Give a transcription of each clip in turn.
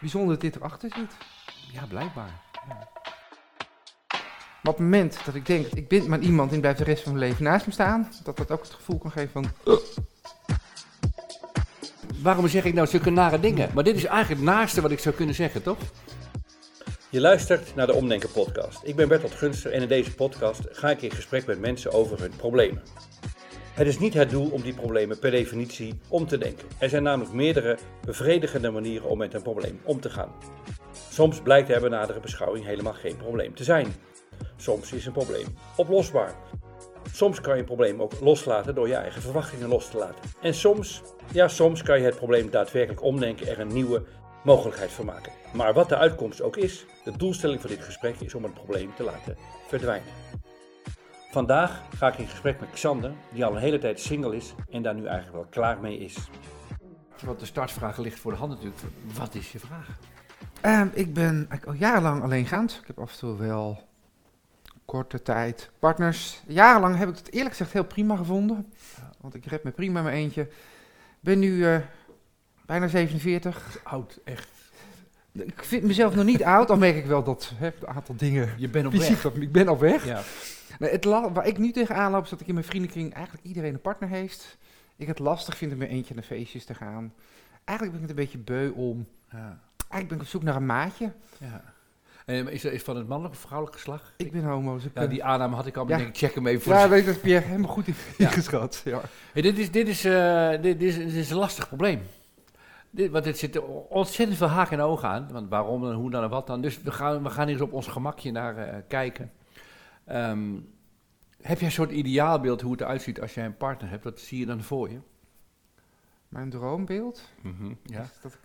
bijzonder dat dit erachter zit. Ja, blijkbaar. Maar op het moment dat ik denk, ik bind maar iemand en blijft de rest van mijn leven naast me staan, dat dat ook het gevoel kan geven van, Waarom zeg ik nou zulke nare dingen? Maar dit is eigenlijk het naaste wat ik zou kunnen zeggen, toch? Je luistert naar de Omdenken podcast. Ik ben Bertolt Gunster en in deze podcast ga ik in gesprek met mensen over hun problemen. Het is niet het doel om die problemen per definitie om te denken. Er zijn namelijk meerdere bevredigende manieren om met een probleem om te gaan. Soms blijkt er bij nadere beschouwing helemaal geen probleem te zijn. Soms is een probleem oplosbaar. Soms kan je een probleem ook loslaten door je eigen verwachtingen los te laten. En soms, ja soms kan je het probleem daadwerkelijk omdenken en er een nieuwe mogelijkheid van maken. Maar wat de uitkomst ook is, de doelstelling van dit gesprek is om het probleem te laten verdwijnen. Vandaag ga ik in gesprek met Xander, die al een hele tijd single is en daar nu eigenlijk wel klaar mee is. Want de startvraag ligt voor de hand natuurlijk. Wat is je vraag? Ehm, ik ben al jarenlang alleengaand. Ik heb af en toe wel korte tijd partners. Jarenlang heb ik het eerlijk gezegd heel prima gevonden. Want ik red me prima in mijn eentje. Ik ben nu eh, bijna 47. Oud, echt. Ik vind mezelf nog niet oud, dan merk ik wel dat hè, een aantal dingen Je bent op fysiek weg. ik ben op weg. Ja. Nee, het waar ik nu tegenaan loop, is dat ik in mijn vriendenkring eigenlijk iedereen een partner heeft. Ik het lastig vind om mijn eentje naar feestjes te gaan. Eigenlijk ben ik het een beetje beu om. Ja. Eigenlijk ben ik op zoek naar een maatje. ja. En is, is van het mannelijk of vrouwelijk geslacht? Ik ben homo. Dus Ja, die aanname had ik al, maar Ja. denk, check hem even voor ja weet dat je helemaal goed Ja. ingeschat. Ja. Hey, dit, is, dit, is, eh, dit, is, dit is een lastig probleem. Dit, want het zit ontzettend veel haken en ogen aan. Want waarom en hoe dan en wat dan. Dus we gaan, we gaan hier eens op ons gemakje naar eh, kijken. Ehm, heb jij een soort ideaalbeeld hoe het eruit ziet als jij een partner hebt? Wat zie je dan voor je? Mijn droombeeld Ja. is dat ik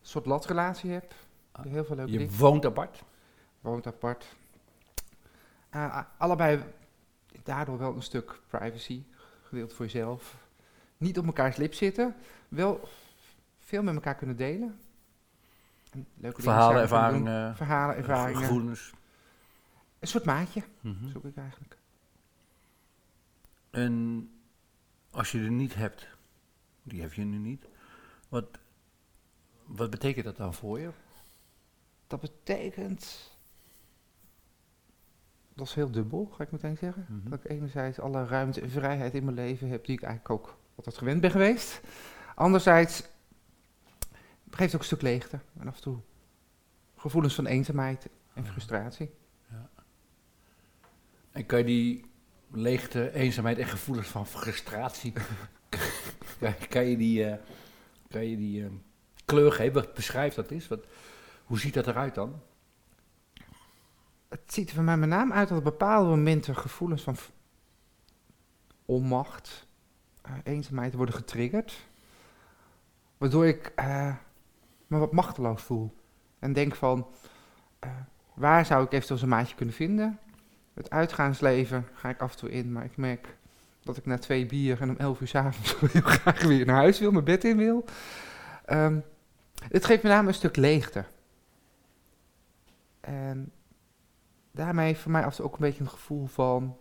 een soort latrelatie heb. Die heel veel leuke Je dingen. woont apart. Woont apart. Ah, ah, allebei daardoor wel een stuk privacy. Gedeeld voor jezelf. Niet op elkaars lip zitten. Wel veel met elkaar kunnen delen. En leuke dingen Verhalen, ervaringen, Verhalen, ervaringen. gevoelens. Een soort maatje Mhm. zoek ik eigenlijk. En als je er niet hebt, die heb je nu niet, wat, wat betekent dat dan voor je? Dat betekent. Dat is heel dubbel, ga ik meteen zeggen. Mhm. Dat ik enerzijds alle ruimte en vrijheid in mijn leven heb die ik eigenlijk ook altijd gewend ben geweest. Anderzijds geeft het ook een stuk leegte en af en toe gevoelens van eenzaamheid en frustratie. En kan je die leegte, eenzaamheid en gevoelens van frustratie, kan, kan je die, eh, kan je die eh, kleur geven? Wat beschrijft dat is? Wat, hoe ziet dat eruit dan? Het ziet er voor mij met name uit dat op bepaalde momenten gevoelens van onmacht, eh, eenzaamheid worden getriggerd. Waardoor ik eh, me wat machteloos voel. En denk van, eh, waar zou ik eventueel zo'n maatje kunnen vinden? Het uitgaansleven ga ik af en toe in, maar ik merk dat ik na twee bier en om elf uur s'avonds heel graag weer naar huis wil, mijn bed in wil. Ehm, het geeft met name een stuk leegte. En daarmee voor mij af en toe ook een beetje een gevoel van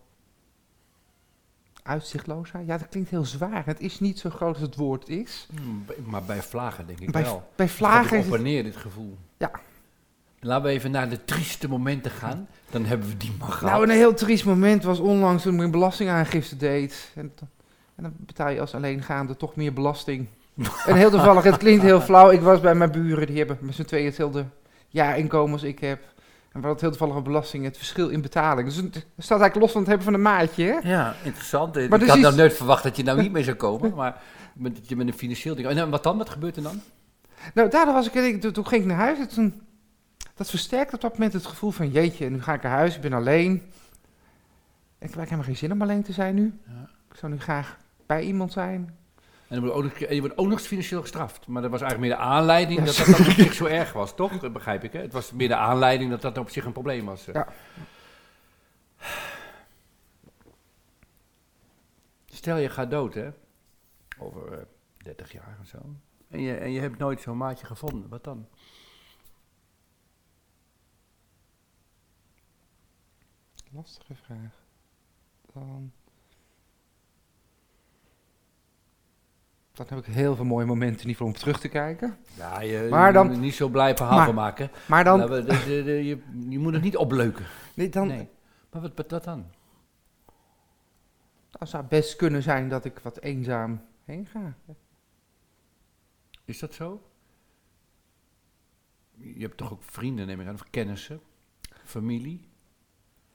uitzichtloosheid. Ja, dat klinkt heel zwaar. Het is niet zo groot als het woord is. Hmm, Maar bij vlagen denk ik Bij, wel. bij Vlagen op en neer, dit gevoel. Ja. Laten we even naar de trieste momenten gaan. Dan hebben we die maar gehad. Nou, een heel triest moment was onlangs toen ik mijn belastingaangifte deed. En, dan- en dan betaal je als alleengaande toch meer belasting. en heel toevallig, het klinkt heel flauw. Ik was bij mijn buren, die hebben met z'n tweeën hetzelfde jaarinkomen als ik heb. En we hadden heel toevallig een belasting, het verschil in betaling. Dus het staat eigenlijk los van het hebben van een maatje, hè? Ja, interessant. Maar ik dus had nou nooit verwacht dat je nou niet meer zou komen. Maar met, dat je met een financieel ding... En wat dan? Wat gebeurt er dan? Nou, daardoor was ik, ik- toen, toen ging ik naar huis en toen, dat versterkte op dat moment het gevoel van, jeetje, nu ga ik naar huis, ik ben alleen. Ik heb eigenlijk helemaal geen zin om alleen te zijn nu. Ja. Ik zou nu graag bij iemand zijn. En, dan wordt ook nog, en je wordt ook nog eens financieel gestraft. Maar dat was eigenlijk meer de aanleiding Ja, dat dat dan op zich zo erg was, toch? Dat begrijp ik, hè? Het was meer de aanleiding dat dat op zich een probleem was. Ja. Stel je gaat dood, hè? Over eh, 30 jaar of zo. En je, en je hebt nooit zo'n maatje gevonden. Wat dan? Lastige vraag. Dan... Dan heb ik heel veel mooie momenten in ieder geval om terug te kijken. Ja, je, Maar dan- moet niet zo blij verhaal van maken. Maar dan, Nou, we- de- de- de- je, je moet het niet opleuken. nee, dan, Nee. Maar wat, wat dat dan? dan zou het best kunnen zijn dat ik wat eenzaam heen ga. Is dat zo? Je hebt toch ook vrienden, neem ik aan, of kennissen, familie?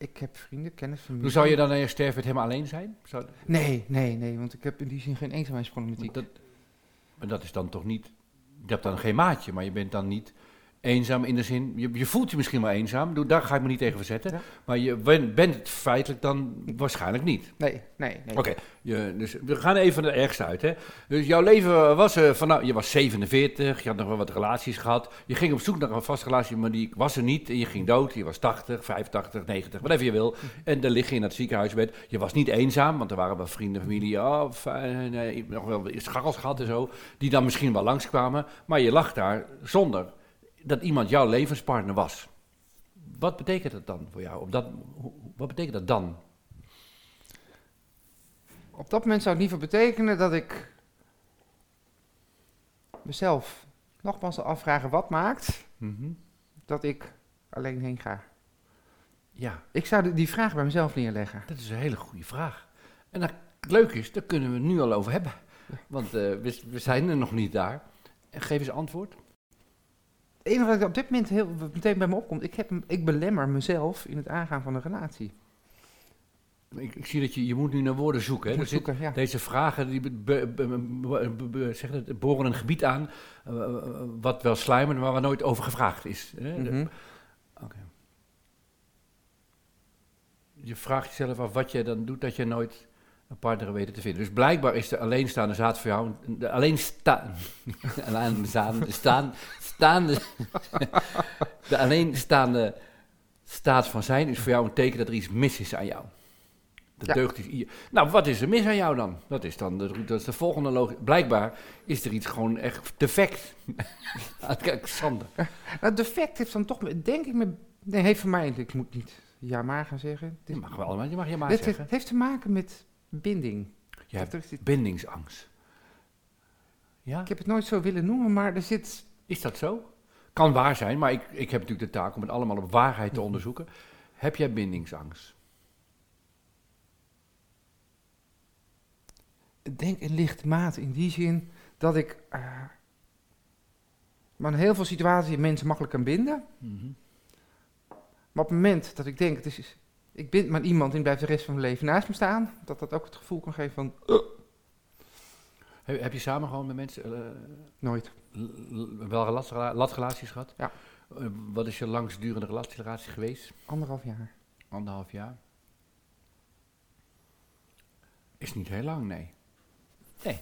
Ik heb vrienden, kennis, familie. Hoe zou je dan na je sterven helemaal alleen zijn? Zou, Nee, nee, nee, want ik heb in die zin geen eenzaamheidsproblematiek. dat, maar dat is dan toch niet... Je hebt dan geen maatje, maar je bent dan niet eenzaam in de zin... Je, je voelt je misschien wel eenzaam, daar ga ik me niet tegen verzetten. Ja. Maar je ben- bent het feitelijk dan waarschijnlijk niet. Nee, nee, nee. Oké, je- dus we gaan even van de ergste uit. Hè? Dus jouw leven was eh, van, nou, je was 47, je had nog wel wat relaties gehad. Je ging op zoek naar een vaste relatie, maar die was er niet. En je ging dood, je was 80, 85, 90, whatever je wil. En dan lig je in het ziekenhuisbed. Je was niet eenzaam, want er waren wel vrienden, familie, oh, nee, nog wel scharrels gehad en zo. Die dan misschien wel langskwamen. Maar je lag daar zonder dat iemand jouw levenspartner was. Wat betekent dat dan voor jou? Op dat, wat betekent dat dan? Op dat moment zou het niet voor betekenen dat ik mezelf nogmaals zal afvragen wat maakt Mhm. dat ik alleen heen ga. Ja. Ik zou die vraag bij mezelf neerleggen. Dat is een hele goede vraag. En dat het leuke is, daar kunnen we het nu al over hebben. Want eh, we, we zijn er nog niet daar. En geef eens antwoord. Het enige wat ik op dit moment heel, meteen bij me opkomt, ik, heb, ik belemmer mezelf in het aangaan van een relatie. Ik, ik zie dat je, je moet nu naar woorden zoeken. Hè? Ja. Deze vragen die be- zeg het, boren een gebied aan eh, wat wel sluimert, maar waar nooit over gevraagd is. Hè? De- Mhm. Je vraagt jezelf af wat je dan doet dat je nooit een partner weet te vinden. Dus blijkbaar is de alleenstaande zaad voor jou, de alleensta, alleenstaande, staan, staande, de alleenstaande staat van zijn is voor jou een teken dat er iets mis is aan jou. Dat Ja. deugt iets. Nou, wat is er mis aan jou dan? Dat is dan de, dat is de volgende logisch. Blijkbaar is er iets gewoon echt defect. Kijk, Sander. Nou, het defect heeft dan toch, denk ik, met, nee, heeft voor mij, ik moet niet ja maar gaan zeggen. Je Dit, mag wel, maar je mag je maar zeggen. heeft, heeft te maken met binding. Je hebt Er zit- bindingsangst. Ja? Ik heb het nooit zo willen noemen, maar er zit, Is dat zo? Kan waar zijn, maar ik, ik heb natuurlijk de taak om het allemaal op waarheid te onderzoeken. Heb jij bindingsangst? ik denk een lichte mate in die zin dat ik eh, maar in heel veel situaties mensen makkelijk kan binden. Maar op het moment dat ik denk, het is, ik bind maar iemand en die blijft de rest van mijn leven naast me staan, dat dat ook het gevoel kan geven van Heb, heb je samen gewoon met mensen eh, nooit. wel latrelaties gehad? Ja. Eh, wat is je langstdurende relatieratie geweest? Anderhalf jaar. Anderhalf jaar? Is niet heel lang, nee. Nee.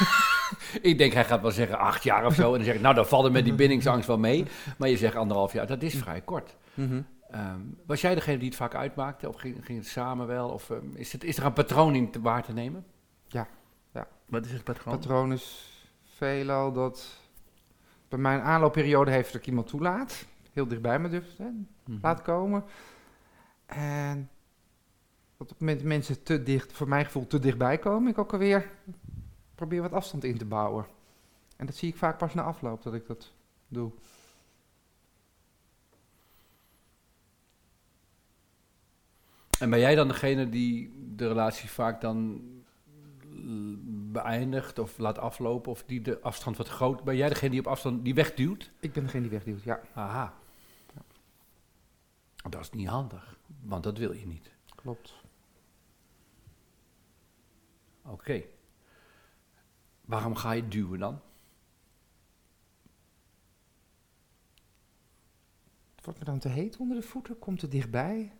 ik denk, hij gaat wel zeggen acht jaar of zo. En dan zeg ik, nou, dan valt het met die bindingsangst wel mee. Maar je zegt anderhalf jaar, dat is vrij kort. Mhm. Ehm, was jij degene die het vaak uitmaakte? Of ging, ging het samen wel? Of ehm, is, het, is er een patroon in te waar te nemen? Ja, ja. Wat is het patroon? patroon is veelal dat bij mijn aanloopperiode heeft dat ik iemand toelaat, heel dichtbij me durft hè, Mhm. laat komen. En dat op het moment dat mensen te dicht, voor mijn gevoel te dichtbij komen, ik ook alweer probeer wat afstand in te bouwen. En dat zie ik vaak pas na afloop dat ik dat doe. En ben jij dan degene die de relatie vaak dan beëindigt of laat aflopen of die de afstand wat groot? Ben jij degene die op afstand die wegduwt? Ik ben degene die wegduwt, ja, Aha. Dat is niet handig, want dat wil je niet. klopt. Oké. Waarom ga je duwen dan? Het wordt me dan te heet onder de voeten, komt te dichtbij. Eh,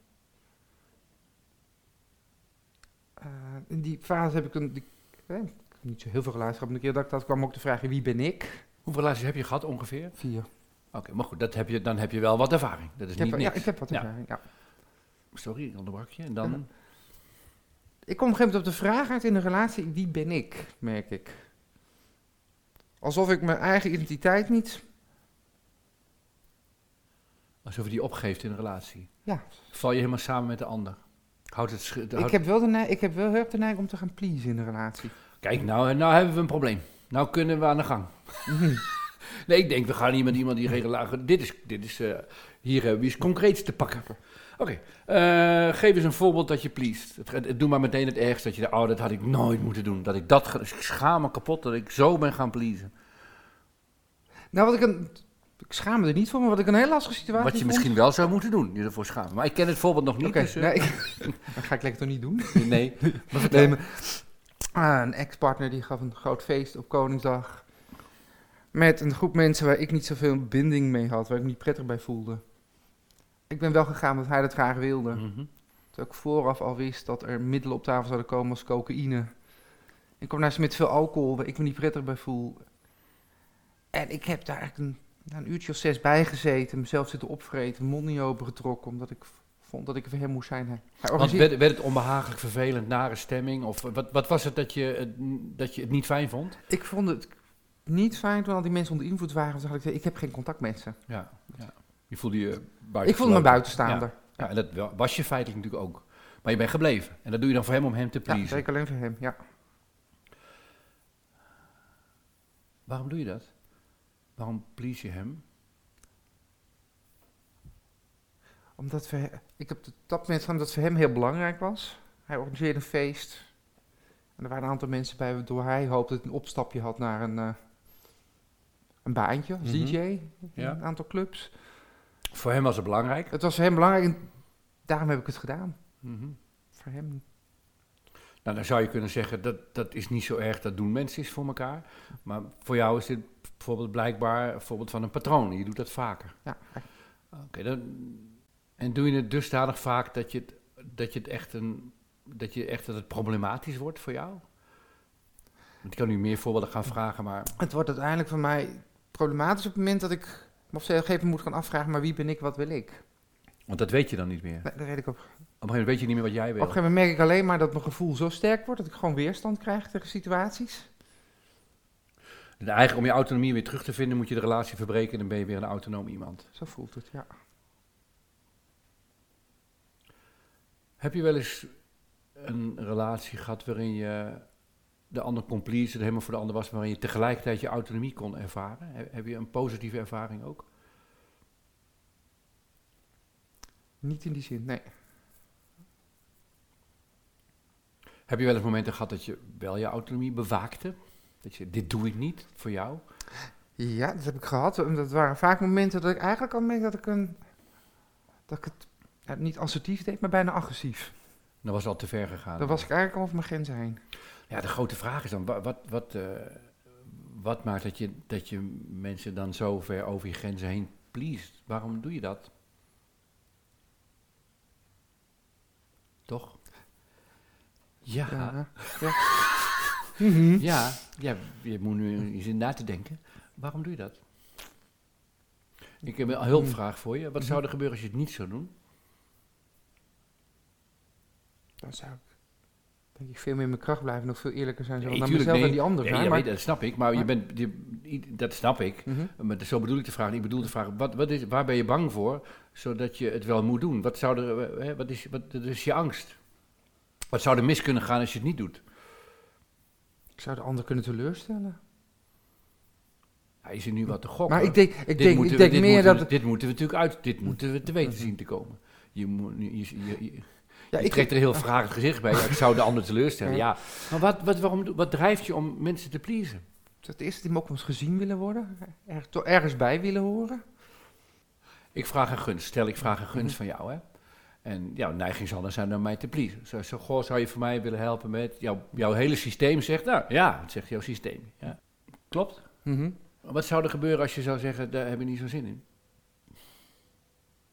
in die fase heb ik een, die, eh, ik heb niet zo heel veel relaties gehad, maar een keer dat ik dat kwam ook de vraag, wie ben ik? Hoeveel relaties heb je gehad ongeveer? Vier. Oké, maar goed, dat heb je, dan heb je wel wat ervaring. Dat is Ik heb, niet ja, ik heb wat ervaring, ja. Sorry, ik onderbrak je. En dan... Ik kom op een gegeven moment op de vraag uit in een relatie, wie ben ik, merk ik. Alsof ik mijn eigen identiteit niet... Alsof je die opgeeft in een relatie. Ja. Val je helemaal samen met de ander. Houdt het... Ik heb, wel de neiging, ik heb wel heel erg de neiging om te gaan pleasen in een relatie. Kijk, nou, nou hebben we een probleem. Nou kunnen we aan de gang. nee, ik denk, we gaan niet met iemand die regelmatig... Dit is, dit is eh, hier hebben we iets concreets te pakken. Oké, eh, geef eens een voorbeeld dat je pleest. Doe maar meteen het ergste, dat je oh, dat had ik nooit moeten doen. Dat ik dat, ik schaam me kapot dat ik zo ben gaan pleasen. Nou, wat ik een... Ik schaam me er niet voor, maar wat ik een heel lastige situatie Wat je vond- misschien wel zou moeten doen, je ervoor schamen. Maar ik ken het voorbeeld nog niet, Oké, dus... eh, nee, dat ga ik lekker toch niet doen. nee. Nee, maar, ah, een ex-partner die gaf een groot feest op Koningsdag. Met een groep mensen waar ik niet zoveel binding mee had, waar ik me niet prettig bij voelde. Ik ben wel gegaan omdat hij dat graag wilde. Terwijl ik vooraf al wist dat er middelen op tafel zouden komen als cocaïne. Ik kom naar ze met veel alcohol, waar ik me niet prettig bij voel. En ik heb daar eigenlijk een, een uurtje of zes bij gezeten, mezelf zitten opvreten, mond niet opengetrokken, omdat ik vond dat ik voor hem moest zijn. Hij organiseerde- werd, werd het onbehagelijk, vervelend, nare stemming? Of wat, wat was het dat je, het dat je het niet fijn vond? Ik vond het niet fijn toen al die mensen onder invloed waren. Toen dacht ik, ik heb geen contact met ze. Ja, ja. Je voelde je buiten. Ik voelde me buitenstaander. Ja, en dat wa- was je feitelijk natuurlijk ook. Maar je bent gebleven. En dat doe je dan voor hem om hem te Ja, pleasen. zeker alleen voor hem, ja. Waarom doe je dat? Waarom please je hem? Omdat we, ik heb op dat moment van dat voor hem heel belangrijk was. Hij organiseerde een feest. En er waren een aantal mensen bij waardoor hij hoopte dat hij een opstapje had naar een, eh, een baantje als Mhm. DJ. in Ja. Een aantal clubs. Voor hem was het belangrijk. Het was voor hem belangrijk en daarom heb ik het gedaan. Mhm. Voor hem. Nou, dan zou je kunnen zeggen, dat, dat is niet zo erg, dat doen mensen eens voor elkaar. Maar voor jou is dit bijvoorbeeld blijkbaar een voorbeeld van een patroon. Je doet dat vaker. Ja, Oké, dan, en doe je het dusdanig vaak dat je het, dat je het echt een, dat je echt dat het problematisch wordt voor jou? Want ik kan nu meer voorbeelden gaan vragen, maar het wordt uiteindelijk voor mij problematisch op het moment dat ik me op een gegeven moment moet gaan afvragen, maar wie ben ik, wat wil ik? want dat weet je dan niet meer. Op Nee, dat weet ik op een gegeven moment weet je niet meer wat jij Op wil. een gegeven moment merk ik alleen maar dat mijn gevoel zo sterk wordt dat ik gewoon weerstand krijg tegen situaties. En eigenlijk om je autonomie weer terug te vinden, moet je de relatie verbreken en dan ben je weer een autonoom iemand. Zo voelt het, ja. Heb je wel eens een relatie gehad waarin je de ander pleasen, helemaal voor de ander was, maar waarin je tegelijkertijd je autonomie kon ervaren? He- Heb je een positieve ervaring ook? Niet in die zin, nee. Heb je wel eens momenten gehad dat je wel je autonomie bewaakte? Dat je, dit doe ik niet voor jou? Ja, dat heb ik gehad. Dat waren vaak momenten dat ik eigenlijk al merkte dat ik een... Dat ik het ja, niet assertief deed, maar bijna agressief. Dan was het al te ver gegaan. Dan was ik eigenlijk al over mijn grenzen heen. Ja, de grote vraag is dan, wa- wat, wat, eh, wat maakt dat je, dat je mensen dan zo ver over je grenzen heen pleest? Waarom doe je dat? Toch? Ja, ja, Ja. ja. Mhm. ja, je moet nu eens in na te denken. Waarom doe je dat? Ik heb een hulpvraag voor je. Wat zou er gebeuren als je het niet zou doen? Dan zou ik denk ik veel meer in mijn kracht blijven. Nog veel eerlijker zijn zo Nee, naar mezelf nee. en die anderen. Ja, zijn, ja, maar, dat snap ik, maar, je bent, je, dat snap ik. Mhm. Maar zo bedoel ik de vraag. Ik bedoel de vraag, wat, wat is, waar ben je bang voor, zodat je het wel moet doen? Wat, zou er, eh, hè, wat, is, wat wat is je angst? Wat zou er mis kunnen gaan als je het niet doet? Ik zou de ander kunnen teleurstellen. Hij is er nu wat te gokken. Maar ik denk, ik denk, ik we- denk meer moeten dat... we- Dit moeten we natuurlijk uit, dit moeten we te weten zien te komen. Je, moet, je, je, je, je- ja, je ik, trekt er een heel vragend gezicht bij. Ja, ik zou de ander teleurstellen. Ja. Ja, maar wat, wat, waarom, wat drijft je om mensen te pleasen? het eerste die ook eens gezien willen worden. Er, ergens bij willen horen. Ik vraag een gunst. Stel, ik vraag een Mhm. gunst van jou, hè. En jouw neiging zal dan zijn naar mij te pleasen. Zo, zo, goh, zou je voor mij willen helpen met... Jouw, jouw hele systeem zegt, nou ja, het zegt jouw systeem. Ja. Klopt. Mhm. Wat zou er gebeuren als je zou zeggen, daar heb ik niet zo zin in?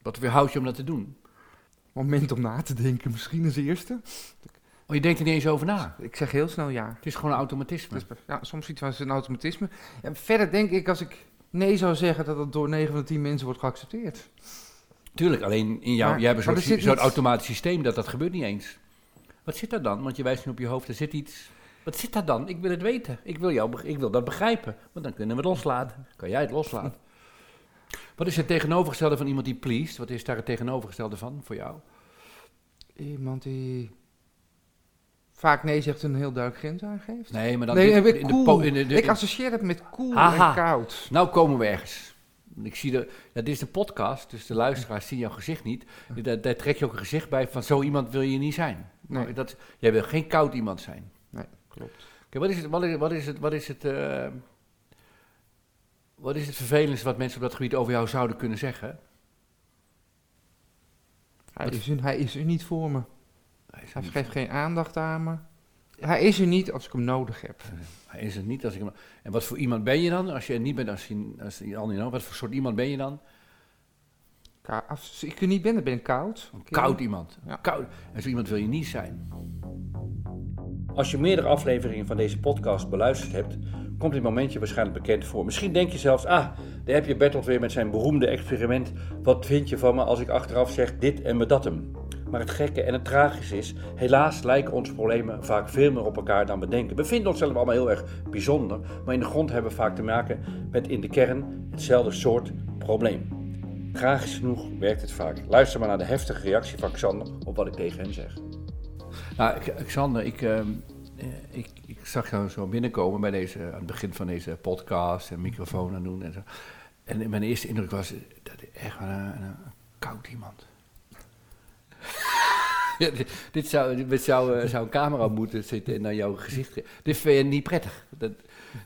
Wat weerhoudt je om dat te doen? Moment om na te denken, misschien als eerste. Oh, je denkt er niet eens over na. Ik zeg heel snel ja. Het is gewoon een automatisme. Het is, ja soms iets als een automatisme. En verder denk ik, als ik nee zou zeggen, dat het door 9 van de 10 mensen wordt geaccepteerd. Tuurlijk, alleen in jou, Maar- jij hebt er zit zo'n automatisch systeem dat dat gebeurt niet eens. Wat zit daar dan? Want je wijst nu op je hoofd, er zit iets. Wat zit daar dan? Ik wil het weten. Ik wil, jou, ik wil dat begrijpen. Want dan kunnen we het loslaten. Kan jij het loslaten? Wat is het tegenovergestelde van iemand die pleased? Wat is daar het tegenovergestelde van voor jou? Iemand die vaak nee zegt en een heel duidelijk grens aangeeft. Nee, maar dan Nee, dit- in de koel. po- in de- de- ik associeer het met koel Aha. en koud. Nou komen we ergens. Ik zie de, ja, dit is de podcast, dus de luisteraars zien jouw gezicht niet. Daar, daar trek je ook een gezicht bij van zo iemand wil je niet zijn. Nee. Dat, jij wil geen koud iemand zijn. Nee, klopt. Wat is het, wat is, wat is het, wat is het, eh, wat is het vervelendste wat mensen op dat gebied over jou zouden kunnen zeggen? Hij is, hij is er niet voor me. Hij Hij geeft geen aandacht aan me. Hij is er niet als ik hem nodig heb. hij is er niet als ik hem. En wat voor iemand ben je dan? Als je er niet bent, als je, als je al niet know, wat voor soort iemand ben je dan? Ka- Als ik er niet ben, dan ben ik koud. Een koud iemand. Ja. Koud. En zo iemand wil je niet zijn. Als je meerdere afleveringen van deze podcast beluisterd hebt, komt dit momentje waarschijnlijk bekend voor. Misschien denk je zelfs, ah, daar heb je Bertolt weer met zijn beroemde experiment. Wat vind je van me als ik achteraf zeg dit en me dat hem? Maar het gekke en het tragische is, helaas lijken onze problemen vaak veel meer op elkaar dan we denken. We vinden onszelf allemaal heel erg bijzonder, maar in de grond hebben we vaak te maken met in de kern hetzelfde soort probleem. Tragisch genoeg werkt het vaak. Luister maar naar de heftige reactie van Xander op wat ik tegen hem zeg. Nou, ik- Xander, ik, ehm, eh, ik, ik zag jou zo binnenkomen bij deze, aan het begin van deze podcast en microfoon aan doen en zo. En mijn eerste indruk was, eh, dat echt een, een koud iemand. Ja, dit, dit zou, dit zou, eh, zou een camera moeten zitten en naar jouw gezicht. ge- Dit vind je niet prettig. Dat,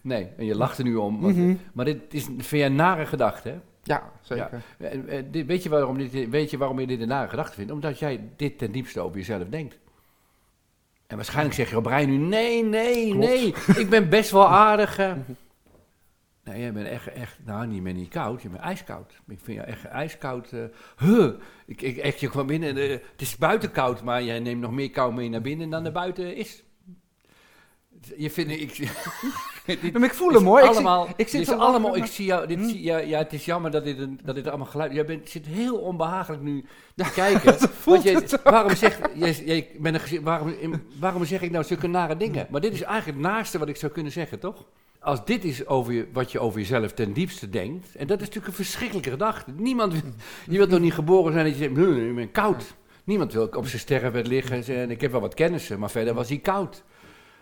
nee, en je lacht er nu om. want- Mhm. Maar dit is, vind je een nare gedachte, hè? Ja, zeker. En, eh, dit- weet, je waarom dit, weet je waarom je dit een nare gedachte vindt? Omdat jij dit ten diepste over jezelf denkt. En waarschijnlijk zeg je op brein nu, nee, nee, Klopt. nee, ik ben best wel aardig. Nee, jij bent echt, echt, nou, niet meer niet koud, je bent ijskoud. Ik vind je echt ijskoud. eh huh. ik, ik, echt, je kwam binnen, eh, het is buiten koud, maar jij neemt nog meer kou mee naar binnen dan er buiten is. Je vindt, ik, dit, ik voel hem hoor. Ik zit- ik lachen, allemaal, ik zie jou, dit Hm. zie, ja, ja, het is jammer dat dit, een, dat dit allemaal geluid, jij bent, zit heel onbehagelijk nu te kijken. want jij, waarom zeg, jij, jij bent een, waarom, waarom zeg ik nou zulke nare dingen? Maar dit is eigenlijk het naaste wat ik zou kunnen zeggen, toch? Als dit is over je, wat je over jezelf ten diepste denkt, en dat is natuurlijk een verschrikkelijke gedachte. Niemand, wil- je wilt toch niet geboren zijn dat je zegt, "Nee, nee, ik ben koud. Niemand wil op zijn sterrenbed liggen en ik heb wel wat kennissen, maar verder was hij koud.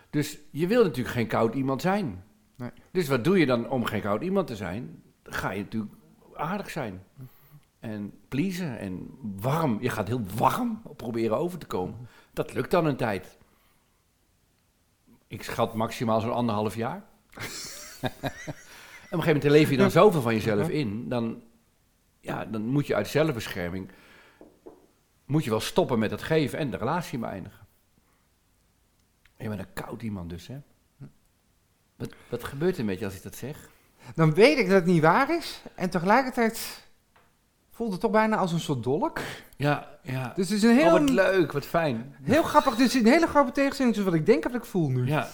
Dus je wil natuurlijk geen koud iemand zijn. Nee. Dus wat doe je dan om geen koud iemand te zijn? Ga je natuurlijk aardig zijn. En pleasen en warm. Je gaat heel warm proberen over te komen. Dat lukt dan een tijd. Ik schat maximaal zo'n anderhalf jaar. En op een gegeven moment leef je dan zoveel van jezelf in. Dan, ja, dan moet je uit zelfbescherming... moet je wel stoppen met het geven en de relatie beëindigen. Je bent een koud iemand dus, hè? Wat, wat gebeurt er met je als ik dat zeg? Dan weet ik dat het niet waar is. En tegelijkertijd voelt het toch bijna als een soort dolk. Ja, ja. Dus het is een oh, heel, wat leuk, wat fijn. heel grappig. Het is een hele grote tegenstelling tussen wat ik denk en wat ik voel nu. Ja.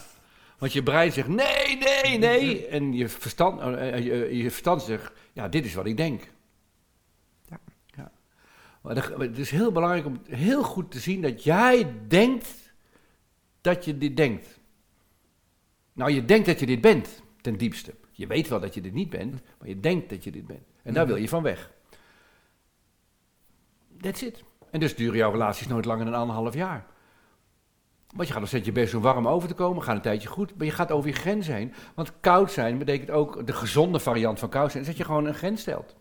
Want je brein zegt nee, nee, nee. En je verstand, eh, eh, je, je verstand zegt, ja, dit is wat ik denk. Ja. ja. Maar het is heel belangrijk om heel goed te zien dat jij denkt dat je dit denkt. Nou, je denkt dat je dit bent, ten diepste. Je weet wel dat je dit niet bent, maar je denkt dat je dit bent. En daar wil je van weg. That's it. En dus duren jouw relaties nooit langer dan anderhalf jaar. Want je gaat nog steeds je best om warm over te komen, gaat een tijdje goed, maar je gaat over je grens heen. Want koud zijn betekent ook, de gezonde variant van koud zijn, is dat je gewoon een grens stelt.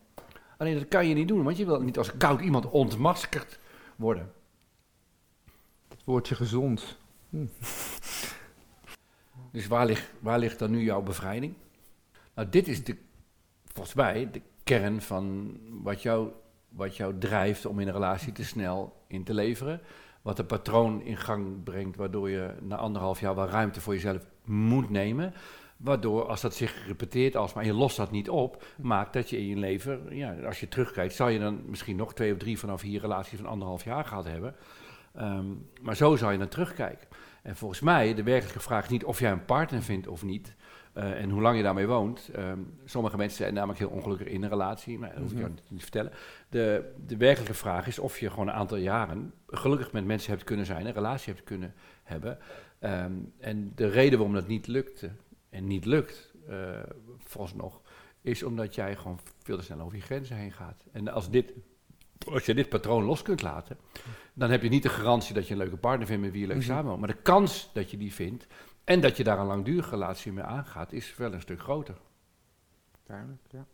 Alleen dat kan je niet doen, want je wil niet als koud iemand ontmaskerd worden. Het woordje gezond. Dus waar ligt, waar ligt dan nu jouw bevrijding? Nou, dit is de, volgens mij de kern van wat jou, wat jou drijft om in een relatie te snel in te leveren. Wat een patroon in gang brengt, waardoor je na anderhalf jaar wel ruimte voor jezelf moet nemen. Waardoor, als dat zich repeteert alsmaar, en je lost dat niet op, maakt dat je in je leven, ja, als je terugkijkt, zal je dan misschien nog twee of drie vanaf hier relaties van anderhalf jaar gehad hebben. Ehm, maar zo zou je dan terugkijken. En volgens mij, de werkelijke vraag is niet of jij een partner vindt of niet. Eh, en hoe lang je daarmee woont. Ehm, sommige mensen zijn namelijk heel ongelukkig in een relatie, maar dat hoef ik jou niet te vertellen. De, de werkelijke vraag is of je gewoon een aantal jaren gelukkig met mensen hebt kunnen zijn, een relatie hebt kunnen hebben. Ehm, en de reden waarom dat niet lukte en niet lukt, eh vooralsnog, is omdat jij gewoon veel te snel over je grenzen heen gaat. En als dit Als je dit patroon los kunt laten, dan heb je niet de garantie dat je een leuke partner vindt met wie je leuk Mhm. samenwoont. Maar de kans dat je die vindt en dat je daar een langdurige relatie mee aangaat, is wel een stuk groter. Duidelijk, ja.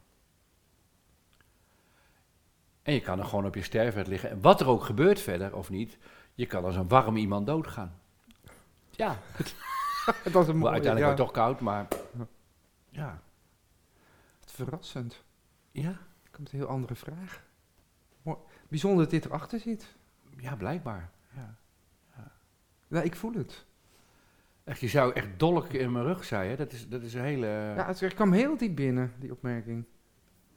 En je kan er gewoon op je sterfbed liggen. En wat er ook gebeurt verder of niet, je kan als een warm iemand doodgaan. Ja, Het was een maar mooie, uiteindelijk ja, wordt het toch koud, maar ja. verrassend. Ja, Er komt een heel andere vraag. Mooi. Bijzonder dat dit erachter zit. ja blijkbaar. Ja. Nou, ik voel het. Echt, je zou echt dolk in mijn rug zijn, hè? Dat is, dat is een hele... Ja, het kwam heel diep binnen, die opmerking.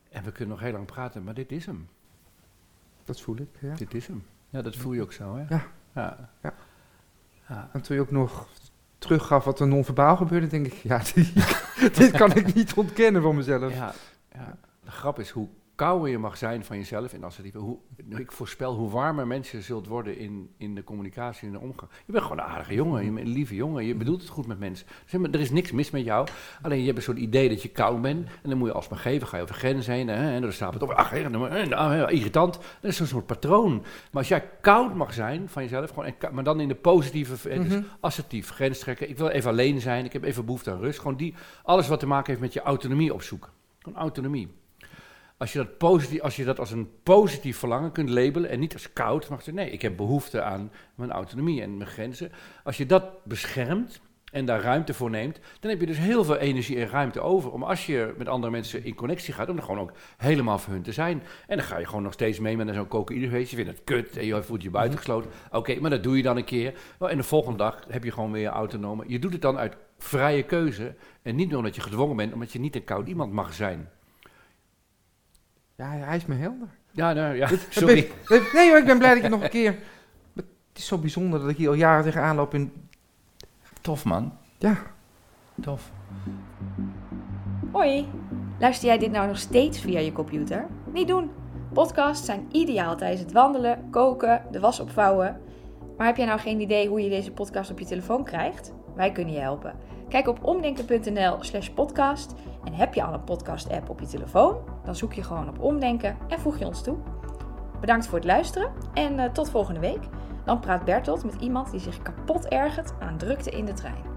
En we kunnen nog heel lang praten, maar dit is hem. Dat voel ik, ja. Dit is hem. Ja, dat voel je ook zo, hè? Ja. Ja. Ja. Ja. En toen je ook nog teruggaf wat er non-verbaal gebeurde, denk ik, ja, dit, dit kan ik niet ontkennen van mezelf. Ja, ja. De grap is hoe kouder je mag zijn van jezelf en assertief. Hoe, ik voorspel hoe warmer mensen zult worden in, in de communicatie en de omgang. Je bent gewoon een aardige jongen, je bent een lieve jongen, je bedoelt het goed met mensen. Zeg maar, er is niks mis met jou, alleen je hebt een soort idee dat je koud bent en dan moet je alsmaar geven, ga je over grenzen heen hè, en dan staat het op, ach, irritant. Dat is een soort patroon. Maar als jij koud mag zijn van jezelf, gewoon, en maar dan in de positieve, het is Mhm. assertief, grens trekken, ik wil even alleen zijn, ik heb even behoefte aan rust. Gewoon die, alles wat te maken heeft met je autonomie opzoeken. Gewoon autonomie. Als je, dat positief, als je dat als een positief verlangen kunt labelen en niet als koud, zeggen, nee, ik heb behoefte aan mijn autonomie en mijn grenzen. Als je dat beschermt en daar ruimte voor neemt, dan heb je dus heel veel energie en ruimte over om als je met andere mensen in connectie gaat, om er gewoon ook helemaal voor hun te zijn. En dan ga je gewoon nog steeds mee met zo'n cocaïnefeestje, je vindt het kut en je voelt je buitengesloten. Oké, maar dat doe je dan een keer. En de volgende dag heb je gewoon weer autonome. Je doet het dan uit vrije keuze en niet omdat je gedwongen bent, omdat je niet een koud iemand mag zijn. Ja, hij is me helder. Ja, nou, ja, sorry. Nee, hoor, ik ben blij dat je nog een keer... Het is zo bijzonder dat ik hier al jaren tegenaan loop in... Tof, man. Ja, Tof. Hoi, luister jij dit nou nog steeds via je computer? Niet doen. Podcasts zijn ideaal tijdens het wandelen, koken, de was opvouwen. Maar heb jij nou geen idee hoe je deze podcast op je telefoon krijgt? Wij kunnen je helpen. Kijk op omdenken.nl slash podcast. En heb je al een podcast app op je telefoon? Dan zoek je gewoon op omdenken en voeg je ons toe. Bedankt voor het luisteren en eh, tot volgende week. Dan praat Bertolt met iemand die zich kapot ergert aan drukte in de trein.